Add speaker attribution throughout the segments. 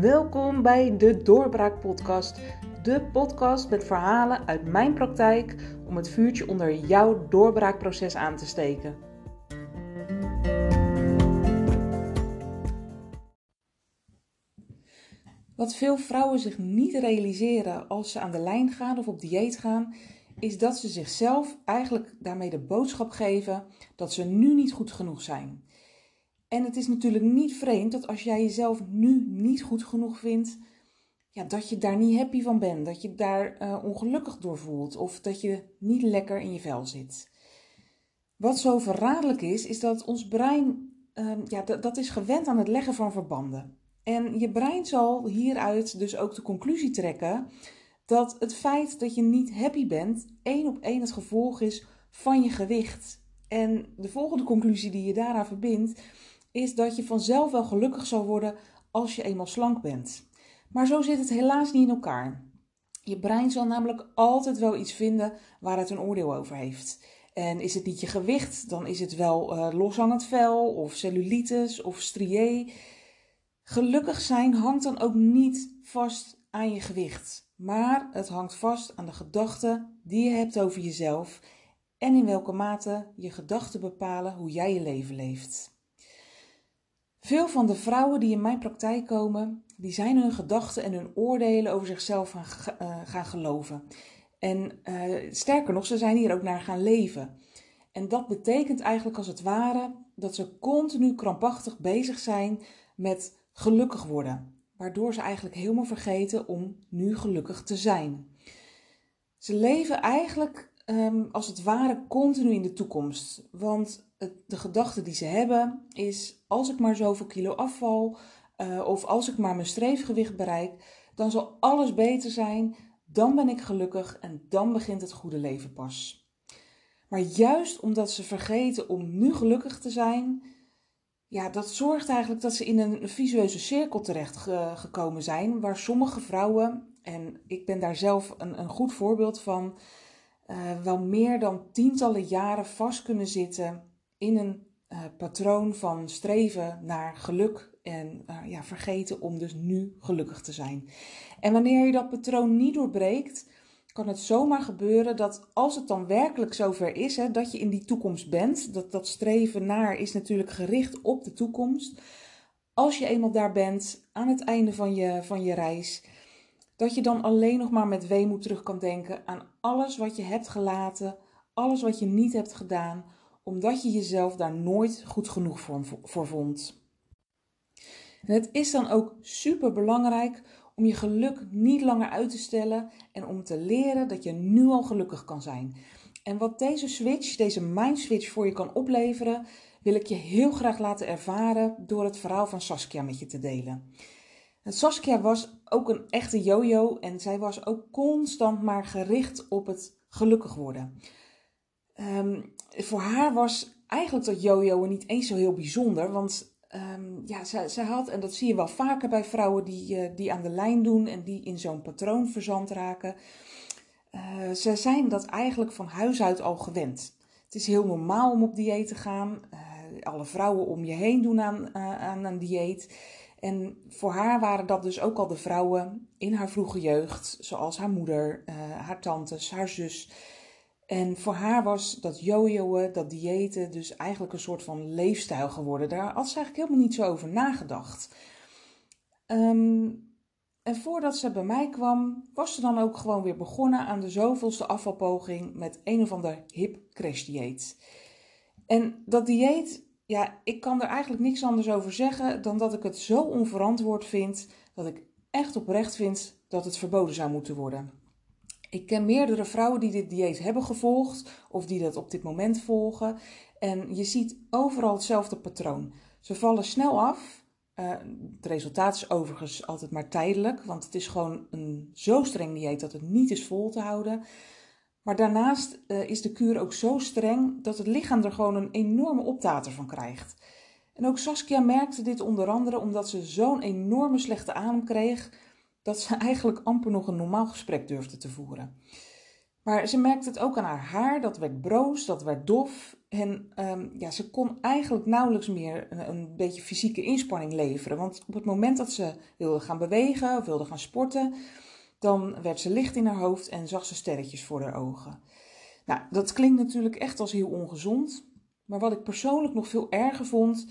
Speaker 1: Welkom bij de Doorbraak Podcast. De podcast met verhalen uit mijn praktijk om het vuurtje onder jouw doorbraakproces aan te steken. Wat veel vrouwen zich niet realiseren als ze aan de lijn gaan of op dieet gaan, is dat ze zichzelf eigenlijk daarmee de boodschap geven dat ze nu niet goed genoeg zijn. En het is natuurlijk niet vreemd dat als jij jezelf nu niet goed genoeg vindt, ja, dat je daar niet happy van bent, dat je daar uh, ongelukkig door voelt of dat je niet lekker in je vel zit. Wat zo verraderlijk is, is dat ons brein, uh, ja, dat is gewend aan het leggen van verbanden. En je brein zal hieruit dus ook de conclusie trekken dat het feit dat je niet happy bent één op één het gevolg is van je gewicht. En de volgende conclusie die je daaraan verbindt, is dat je vanzelf wel gelukkig zal worden als je eenmaal slank bent. Maar zo zit het helaas niet in elkaar. Je brein zal namelijk altijd wel iets vinden waar het een oordeel over heeft. En is het niet je gewicht, dan is het wel uh, loshangend vel of cellulitis of strié. Gelukkig zijn hangt dan ook niet vast aan je gewicht, maar het hangt vast aan de gedachten die je hebt over jezelf en in welke mate je gedachten bepalen hoe jij je leven leeft. Veel van de vrouwen die in mijn praktijk komen, die zijn hun gedachten en hun oordelen over zichzelf gaan, gaan geloven. En uh, sterker nog, ze zijn hier ook naar gaan leven. En dat betekent eigenlijk als het ware dat ze continu krampachtig bezig zijn met gelukkig worden. Waardoor ze eigenlijk helemaal vergeten om nu gelukkig te zijn. Ze leven eigenlijk um, als het ware continu in de toekomst. Want de gedachte die ze hebben is: als ik maar zoveel kilo afval uh, of als ik maar mijn streefgewicht bereik, dan zal alles beter zijn. Dan ben ik gelukkig en dan begint het goede leven pas. Maar juist omdat ze vergeten om nu gelukkig te zijn, ja, dat zorgt eigenlijk dat ze in een visueuze cirkel terecht gekomen zijn, waar sommige vrouwen, en ik ben daar zelf een, een goed voorbeeld van, uh, wel meer dan tientallen jaren vast kunnen zitten in een uh, patroon van streven naar geluk en uh, ja, vergeten om dus nu gelukkig te zijn. En wanneer je dat patroon niet doorbreekt, kan het zomaar gebeuren dat als het dan werkelijk zover is, hè, dat je in die toekomst bent, dat, dat streven naar is natuurlijk gericht op de toekomst. Als je eenmaal daar bent, aan het einde van je, van je reis, dat je dan alleen nog maar met weemoed terug kan denken aan alles wat je hebt gelaten, alles wat je niet hebt gedaan, omdat je jezelf daar nooit goed genoeg voor, vond. En het is dan ook super belangrijk om je geluk niet langer uit te stellen en om te leren dat je nu al gelukkig kan zijn. En wat deze switch, deze mind switch voor je kan opleveren, wil ik je heel graag laten ervaren door het verhaal van Saskia met je te delen. En Saskia was ook een echte yo-yo en zij was ook constant maar gericht op het gelukkig worden. Um, voor haar was eigenlijk dat yo-yo niet eens zo heel bijzonder, want um, ja, zij, had, en dat zie je wel vaker bij vrouwen die, uh, die aan de lijn doen en die in zo'n patroon verzand raken, uh, ze zijn dat eigenlijk van huis uit al gewend. Het is heel normaal om op dieet te gaan. Uh, alle vrouwen om je heen doen aan, aan een dieet. En voor haar waren dat dus ook al de vrouwen in haar vroege jeugd, zoals haar moeder, haar tantes, haar zus. En voor haar was dat jojoen, dat diëten, dus eigenlijk een soort van leefstijl geworden. Daar had ze eigenlijk helemaal niet zo over nagedacht. Um, en voordat ze bij mij kwam, was ze dan ook gewoon weer begonnen aan de zoveelste afvalpoging met een of ander hip crash dieet. En dat dieet, ja, ik kan er eigenlijk niks anders over zeggen dan dat ik het zo onverantwoord vind dat ik echt oprecht vind dat het verboden zou moeten worden. Ik ken meerdere vrouwen die dit dieet hebben gevolgd of die dat op dit moment volgen. En je ziet overal hetzelfde patroon. Ze vallen snel af. Uh, het resultaat is overigens altijd maar tijdelijk, want het is gewoon een zo streng dieet dat het niet is vol te houden. Maar daarnaast uh, is de kuur ook zo streng dat het lichaam er gewoon een enorme optater van krijgt. En ook Saskia merkte dit onder andere omdat ze zo'n enorme slechte adem kreeg dat ze eigenlijk amper nog een normaal gesprek durfde te voeren. Maar ze merkte het ook aan haar haar, dat werd broos, dat werd dof. En um, ja, ze kon eigenlijk nauwelijks meer een, een, beetje fysieke inspanning leveren. Want op het moment dat ze wilde gaan bewegen of wilde gaan sporten, dan werd ze licht in haar hoofd en zag ze sterretjes voor haar ogen. Nou, dat klinkt natuurlijk echt als heel ongezond. Maar wat ik persoonlijk nog veel erger vond,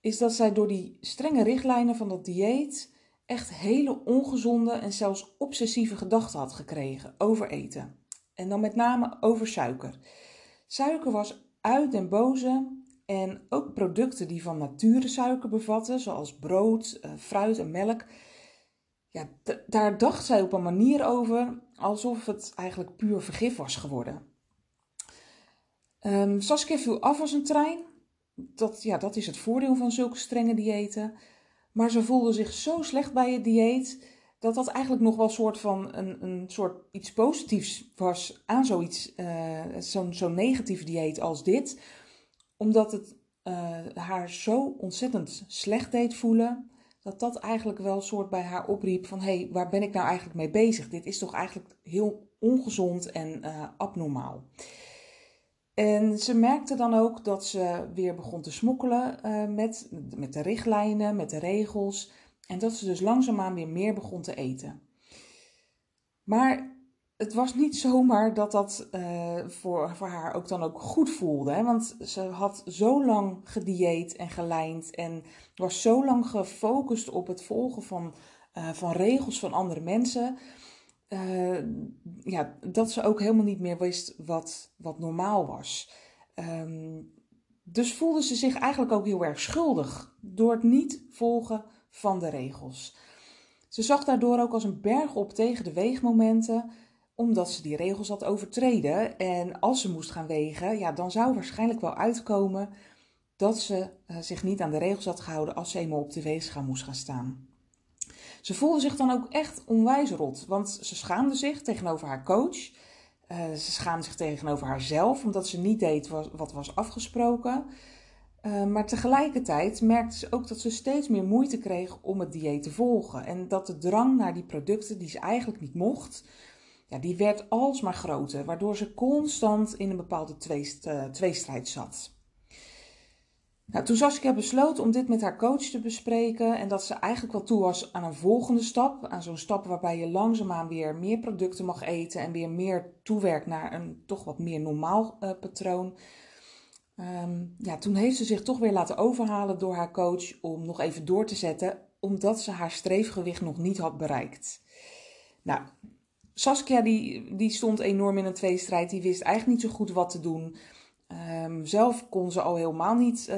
Speaker 1: is dat zij door die strenge richtlijnen van dat dieet echt hele ongezonde en zelfs obsessieve gedachten had gekregen over eten. En dan met name over suiker. Suiker was uit den boze en ook producten die van nature suiker bevatten, zoals brood, eh, fruit en melk. Ja, daar dacht zij op een manier over alsof het eigenlijk puur vergif was geworden. Um, Saskia viel af als een trein. Dat, ja, dat is het voordeel van zulke strenge diëten. Maar ze voelde zich zo slecht bij het dieet dat dat eigenlijk nog wel een soort van een, een soort iets positiefs was aan zoiets, uh, zo'n zo negatief dieet als dit. Omdat het uh, haar zo ontzettend slecht deed voelen, dat dat eigenlijk wel een soort bij haar opriep van hé, hey, waar ben ik nou eigenlijk mee bezig? Dit is toch eigenlijk heel ongezond en uh, abnormaal. En ze merkte dan ook dat ze weer begon te smokkelen uh, met, met de richtlijnen, met de regels. En dat ze dus langzaamaan weer meer begon te eten. Maar het was niet zomaar dat dat uh, voor, voor haar ook dan ook goed voelde. Hè? Want ze had zo lang gedieet en gelijnd en was zo lang gefocust op het volgen van, uh, van regels van andere mensen. Uh, ja, dat ze ook helemaal niet meer wist wat, wat normaal was. Um, dus voelde ze zich eigenlijk ook heel erg schuldig door het niet volgen van de regels. Ze zag daardoor ook als een berg op tegen de weegmomenten, omdat ze die regels had overtreden. En als ze moest gaan wegen, ja, dan zou waarschijnlijk wel uitkomen dat ze uh, zich niet aan de regels had gehouden als ze eenmaal op de weegschaal moest gaan staan. Ze voelde zich dan ook echt onwijs rot, want ze schaamde zich tegenover haar coach. Uh, ze schaamde zich tegenover haarzelf, omdat ze niet deed wat, was afgesproken. Uh, maar tegelijkertijd merkte ze ook dat ze steeds meer moeite kreeg om het dieet te volgen. En dat de drang naar die producten die ze eigenlijk niet mocht, ja, die werd alsmaar groter. Waardoor ze constant in een bepaalde uh, tweestrijd zat. Nou, toen Saskia besloot om dit met haar coach te bespreken en dat ze eigenlijk wel toe was aan een volgende stap, aan zo'n stap waarbij je langzaamaan weer meer producten mag eten en weer meer toewerkt naar een toch wat meer normaal uh, patroon, Um, ja, toen heeft ze zich toch weer laten overhalen door haar coach om nog even door te zetten, omdat ze haar streefgewicht nog niet had bereikt. Nou, Saskia die, die stond enorm in een tweestrijd. Die wist eigenlijk niet zo goed wat te doen. Um, zelf kon ze al helemaal niet uh,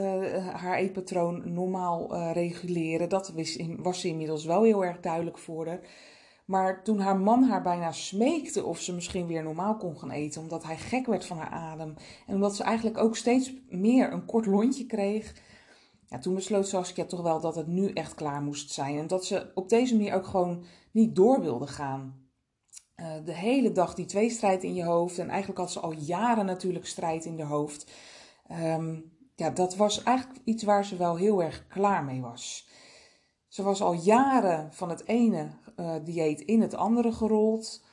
Speaker 1: haar eetpatroon normaal uh, reguleren. Dat was ze inmiddels wel heel erg duidelijk voor haar. Maar toen haar man haar bijna smeekte of ze misschien weer normaal kon gaan eten, omdat hij gek werd van haar adem en omdat ze eigenlijk ook steeds meer een kort lontje kreeg, ja, toen besloot Saskia toch wel dat het nu echt klaar moest zijn en dat ze op deze manier ook gewoon niet door wilde gaan. Uh, de hele dag die tweestrijd in je hoofd en eigenlijk had ze al jaren natuurlijk strijd in de hoofd. Um, ja, dat was eigenlijk iets waar ze wel heel erg klaar mee was. Ze was al jaren van het ene uh, dieet in het andere gerold.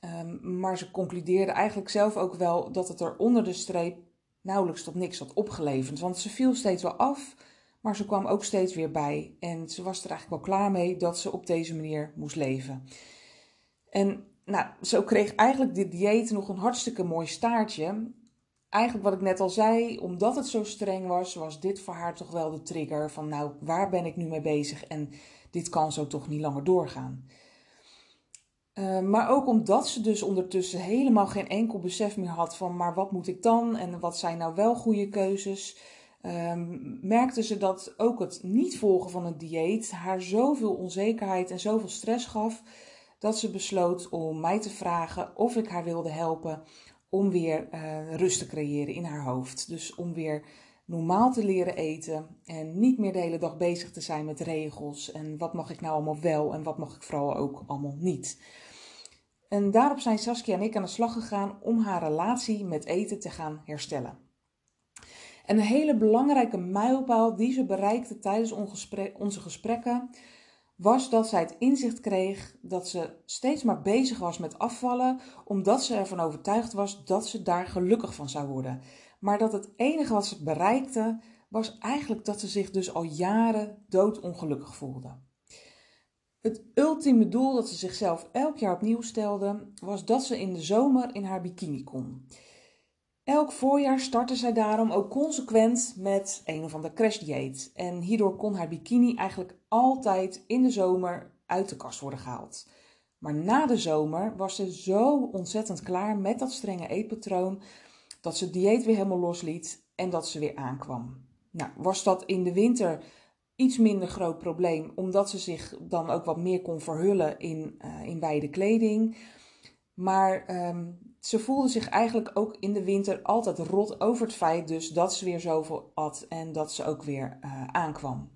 Speaker 1: Um, maar ze concludeerde eigenlijk zelf ook wel dat het er onder de streep nauwelijks tot niks had opgeleverd. Want ze viel steeds wel af, maar ze kwam ook steeds weer bij. En ze was er eigenlijk wel klaar mee dat ze op deze manier moest leven. En nou, zo kreeg eigenlijk dit dieet nog een hartstikke mooi staartje. Eigenlijk wat ik net al zei, omdat het zo streng was, was dit voor haar toch wel de trigger van nou, waar ben ik nu mee bezig? En dit kan zo toch niet langer doorgaan. Uh, maar ook omdat ze dus ondertussen helemaal geen enkel besef meer had van, maar wat moet ik dan en wat zijn nou wel goede keuzes, um, merkte ze dat ook het niet volgen van een dieet haar zoveel onzekerheid en zoveel stress gaf, dat ze besloot om mij te vragen of ik haar wilde helpen om weer uh, rust te creëren in haar hoofd. Dus om weer normaal te leren eten en niet meer de hele dag bezig te zijn met regels en wat mag ik nou allemaal wel en wat mag ik vooral ook allemaal niet. En daarop zijn Saskia en ik aan de slag gegaan om haar relatie met eten te gaan herstellen. En een hele belangrijke mijlpaal die ze bereikte tijdens onze gesprekken was dat zij het inzicht kreeg dat ze steeds maar bezig was met afvallen, omdat ze ervan overtuigd was dat ze daar gelukkig van zou worden. Maar dat het enige wat ze bereikte, was eigenlijk dat ze zich dus al jaren doodongelukkig voelde. Het ultieme doel dat ze zichzelf elk jaar opnieuw stelde, was dat ze in de zomer in haar bikini kon. Elk voorjaar startte zij daarom ook consequent met een of ander crashdieet. En hierdoor kon haar bikini eigenlijk altijd in de zomer uit de kast worden gehaald. Maar na de zomer was ze zo ontzettend klaar met dat strenge eetpatroon dat ze het dieet weer helemaal losliet en dat ze weer aankwam. Nou, was dat in de winter iets minder groot probleem, omdat ze zich dan ook wat meer kon verhullen in, uh, in wijde kleding. Maar um, ze voelde zich eigenlijk ook in de winter altijd rot over het feit dus dat ze weer zoveel at en dat ze ook weer uh, aankwam.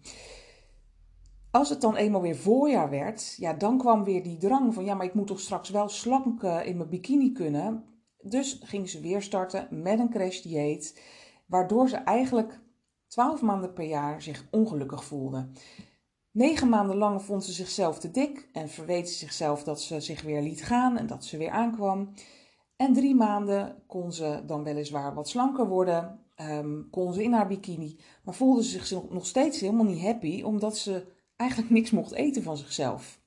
Speaker 1: Als het dan eenmaal weer voorjaar werd, ja, dan kwam weer die drang van ja, maar ik moet toch straks wel slank uh, in mijn bikini kunnen. Dus ging ze weer starten met een crashdieet, waardoor ze eigenlijk 12 maanden per jaar zich ongelukkig voelde. Negen maanden lang vond ze zichzelf te dik en verweet ze zichzelf dat ze zich weer liet gaan en dat ze weer aankwam. En drie maanden kon ze dan weliswaar wat slanker worden, um, kon ze in haar bikini, maar voelde ze zich nog steeds helemaal niet happy, omdat ze eigenlijk niks mocht eten van zichzelf.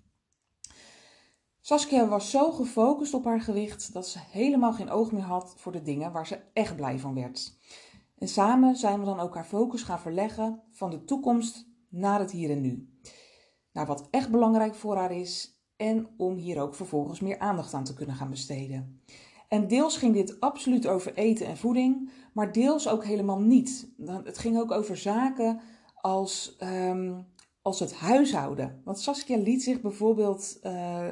Speaker 1: Saskia was zo gefocust op haar gewicht dat ze helemaal geen oog meer had voor de dingen waar ze echt blij van werd. En samen zijn we dan ook haar focus gaan verleggen van de toekomst naar het hier en nu. Naar wat echt belangrijk voor haar is en om hier ook vervolgens meer aandacht aan te kunnen gaan besteden. En deels ging dit absoluut over eten en voeding, maar deels ook helemaal niet. Het ging ook over zaken als, um, als het huishouden. Want Saskia liet zich bijvoorbeeld, uh,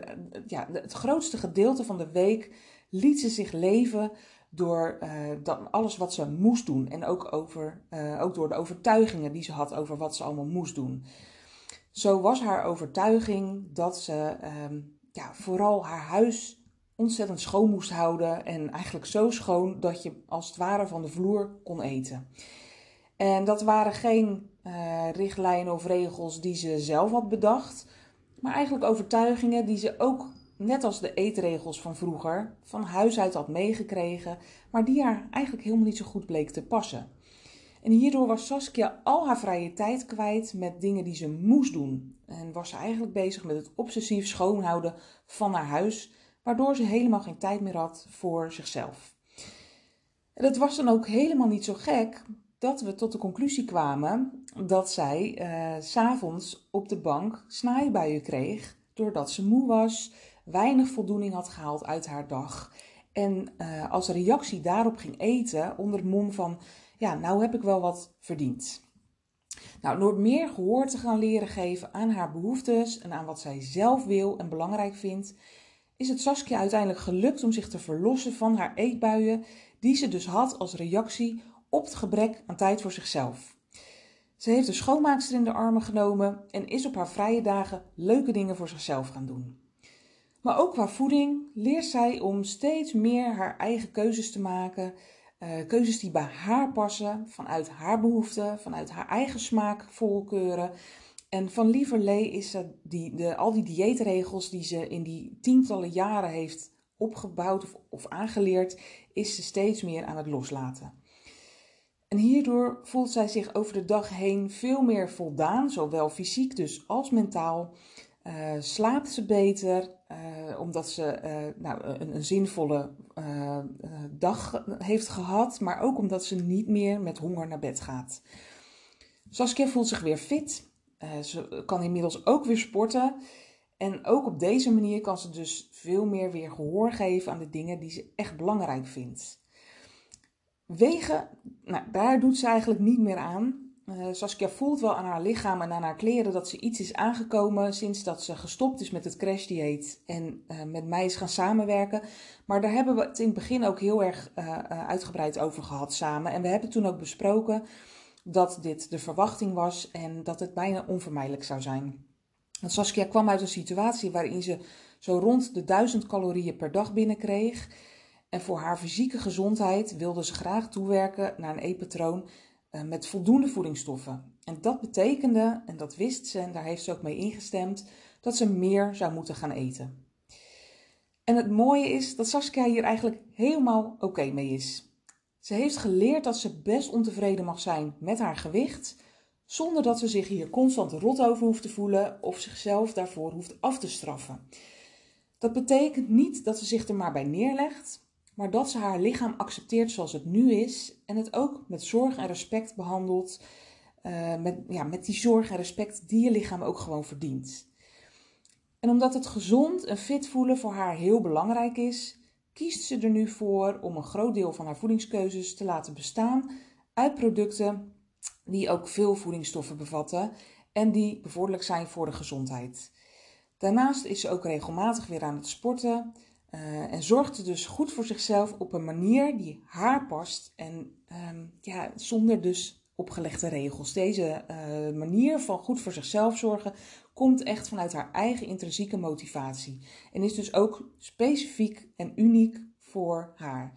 Speaker 1: ja, het grootste gedeelte van de week liet ze zich leven door uh, alles wat ze moest doen. En ook, over, uh, ook door de overtuigingen die ze had over wat ze allemaal moest doen. Zo was haar overtuiging dat ze um, ja, vooral haar huis ontzettend schoon moest houden. En eigenlijk zo schoon dat je als het ware van de vloer kon eten. En dat waren geen uh, richtlijnen of regels die ze zelf had bedacht. Maar eigenlijk overtuigingen die ze ook, net als de eetregels van vroeger, van huis uit had meegekregen. Maar die haar eigenlijk helemaal niet zo goed bleek te passen. En hierdoor was Saskia al haar vrije tijd kwijt met dingen die ze moest doen. En was ze eigenlijk bezig met het obsessief schoonhouden van haar huis waardoor ze helemaal geen tijd meer had voor zichzelf. En het was dan ook helemaal niet zo gek dat we tot de conclusie kwamen dat zij uh, s'avonds op de bank snijbuien kreeg doordat ze moe was, weinig voldoening had gehaald uit haar dag. En uh, als reactie daarop ging eten onder mom van, ja, nou heb ik wel wat verdiend. Nou, door meer gehoor te gaan leren geven aan haar behoeftes en aan wat zij zelf wil en belangrijk vindt, is het Saskia uiteindelijk gelukt om zich te verlossen van haar eetbuien, die ze dus had als reactie op het gebrek aan tijd voor zichzelf. Ze heeft de schoonmaakster in de armen genomen en is op haar vrije dagen leuke dingen voor zichzelf gaan doen. Maar ook qua voeding leert zij om steeds meer haar eigen keuzes te maken. Uh, keuzes die bij haar passen, vanuit haar behoeften, vanuit haar eigen smaak, voorkeuren. En van Lieverlee is ze die, de, al die dieetregels die ze in die tientallen jaren heeft opgebouwd of, aangeleerd, is ze steeds meer aan het loslaten. En hierdoor voelt zij zich over de dag heen veel meer voldaan, zowel fysiek dus als mentaal. Uh, slaapt ze beter, uh, omdat ze uh, nou, een, een zinvolle dag heeft gehad, maar ook omdat ze niet meer met honger naar bed gaat. Saskia voelt zich weer fit, ze kan inmiddels ook weer sporten. En ook op deze manier kan ze dus veel meer weer gehoor geven aan de dingen die ze echt belangrijk vindt. Wegen, nou, daar doet ze eigenlijk niet meer aan. Uh, Saskia voelt wel aan haar lichaam en aan haar kleren dat ze iets is aangekomen sinds dat ze gestopt is met het crashdieet en uh, met mij is gaan samenwerken. Maar daar hebben we het in het begin ook heel erg uitgebreid over gehad samen. En we hebben toen ook besproken dat dit de verwachting was en dat het bijna onvermijdelijk zou zijn. Want Saskia kwam uit een situatie waarin ze zo rond de 1000 calorieën per dag binnenkreeg. En voor haar fysieke gezondheid wilde ze graag toewerken naar een eetpatroon met voldoende voedingsstoffen. En dat betekende, en dat wist ze en daar heeft ze ook mee ingestemd, dat ze meer zou moeten gaan eten. En het mooie is dat Saskia hier eigenlijk helemaal oké mee is. Ze heeft geleerd dat ze best ontevreden mag zijn met haar gewicht, zonder dat ze zich hier constant rot over hoeft te voelen of zichzelf daarvoor hoeft af te straffen. Dat betekent niet dat ze zich er maar bij neerlegt, maar dat ze haar lichaam accepteert zoals het nu is en het ook met zorg en respect behandelt, uh, met, ja, met die zorg en respect die je lichaam ook gewoon verdient. En omdat het gezond en fit voelen voor haar heel belangrijk is, kiest ze er nu voor om een groot deel van haar voedingskeuzes te laten bestaan uit producten die ook veel voedingsstoffen bevatten en die bevorderlijk zijn voor de gezondheid. Daarnaast is ze ook regelmatig weer aan het sporten uh, en zorgt ze dus goed voor zichzelf op een manier die haar past en um, ja, zonder dus opgelegde regels. Deze uh, manier van goed voor zichzelf zorgen komt echt vanuit haar eigen intrinsieke motivatie en is dus ook specifiek en uniek voor haar.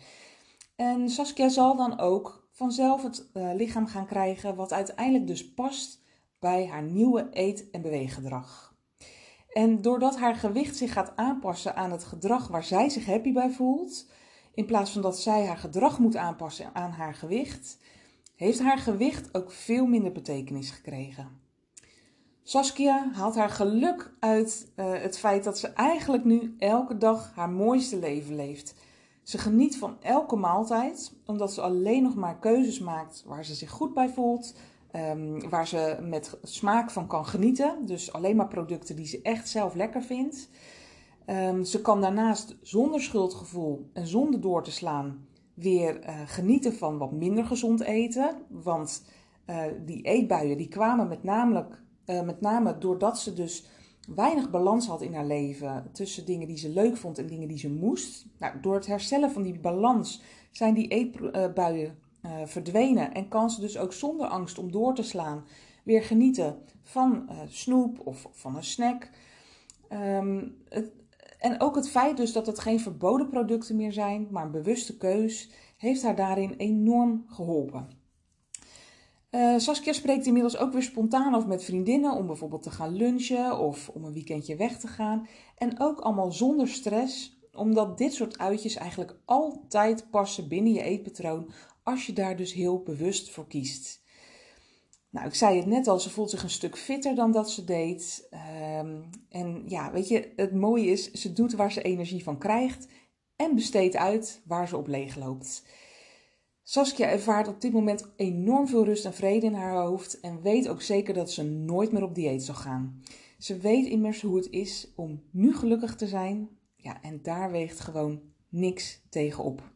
Speaker 1: En Saskia zal dan ook vanzelf het uh, lichaam gaan krijgen wat uiteindelijk dus past bij haar nieuwe eet- en beweeggedrag. En doordat haar gewicht zich gaat aanpassen aan het gedrag waar zij zich happy bij voelt, in plaats van dat zij haar gedrag moet aanpassen aan haar gewicht, heeft haar gewicht ook veel minder betekenis gekregen. Saskia haalt haar geluk uit uh, het feit dat ze eigenlijk nu elke dag haar mooiste leven leeft. Ze geniet van elke maaltijd, omdat ze alleen nog maar keuzes maakt waar ze zich goed bij voelt, um, waar ze met smaak van kan genieten. Dus alleen maar producten die ze echt zelf lekker vindt. Um, ze kan daarnaast zonder schuldgevoel en zonder door te slaan weer uh, genieten van wat minder gezond eten. Want uh, die eetbuien die kwamen met, namelijk, uh, met name doordat ze dus weinig balans had in haar leven tussen dingen die ze leuk vond en dingen die ze moest. Nou, door het herstellen van die balans zijn die eetbuien verdwenen en kan ze dus ook zonder angst om door te slaan weer genieten van snoep of van een snack. Um, het, en ook het feit dus dat het geen verboden producten meer zijn, maar een bewuste keus, heeft haar daarin enorm geholpen. Uh, Saskia spreekt inmiddels ook weer spontaan af met vriendinnen om bijvoorbeeld te gaan lunchen of om een weekendje weg te gaan. En ook allemaal zonder stress, omdat dit soort uitjes eigenlijk altijd passen binnen je eetpatroon als je daar dus heel bewust voor kiest. Nou, ik zei het net al, ze voelt zich een stuk fitter dan dat ze deed. Um, en ja, weet je, het mooie is, ze doet waar ze energie van krijgt en besteedt uit waar ze op leeg loopt. Saskia ervaart op dit moment enorm veel rust en vrede in haar hoofd en weet ook zeker dat ze nooit meer op dieet zal gaan. Ze weet immers hoe het is om nu gelukkig te zijn. Ja, en daar weegt gewoon niks tegen op.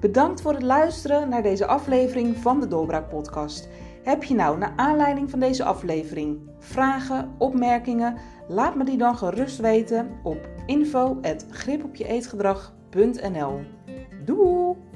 Speaker 1: Bedankt voor het luisteren naar deze aflevering van de Doorbraak Podcast. Heb je nou, naar aanleiding van deze aflevering, vragen, opmerkingen? Laat me die dan gerust weten op info.gripopjeeetgedrag.nl Doei!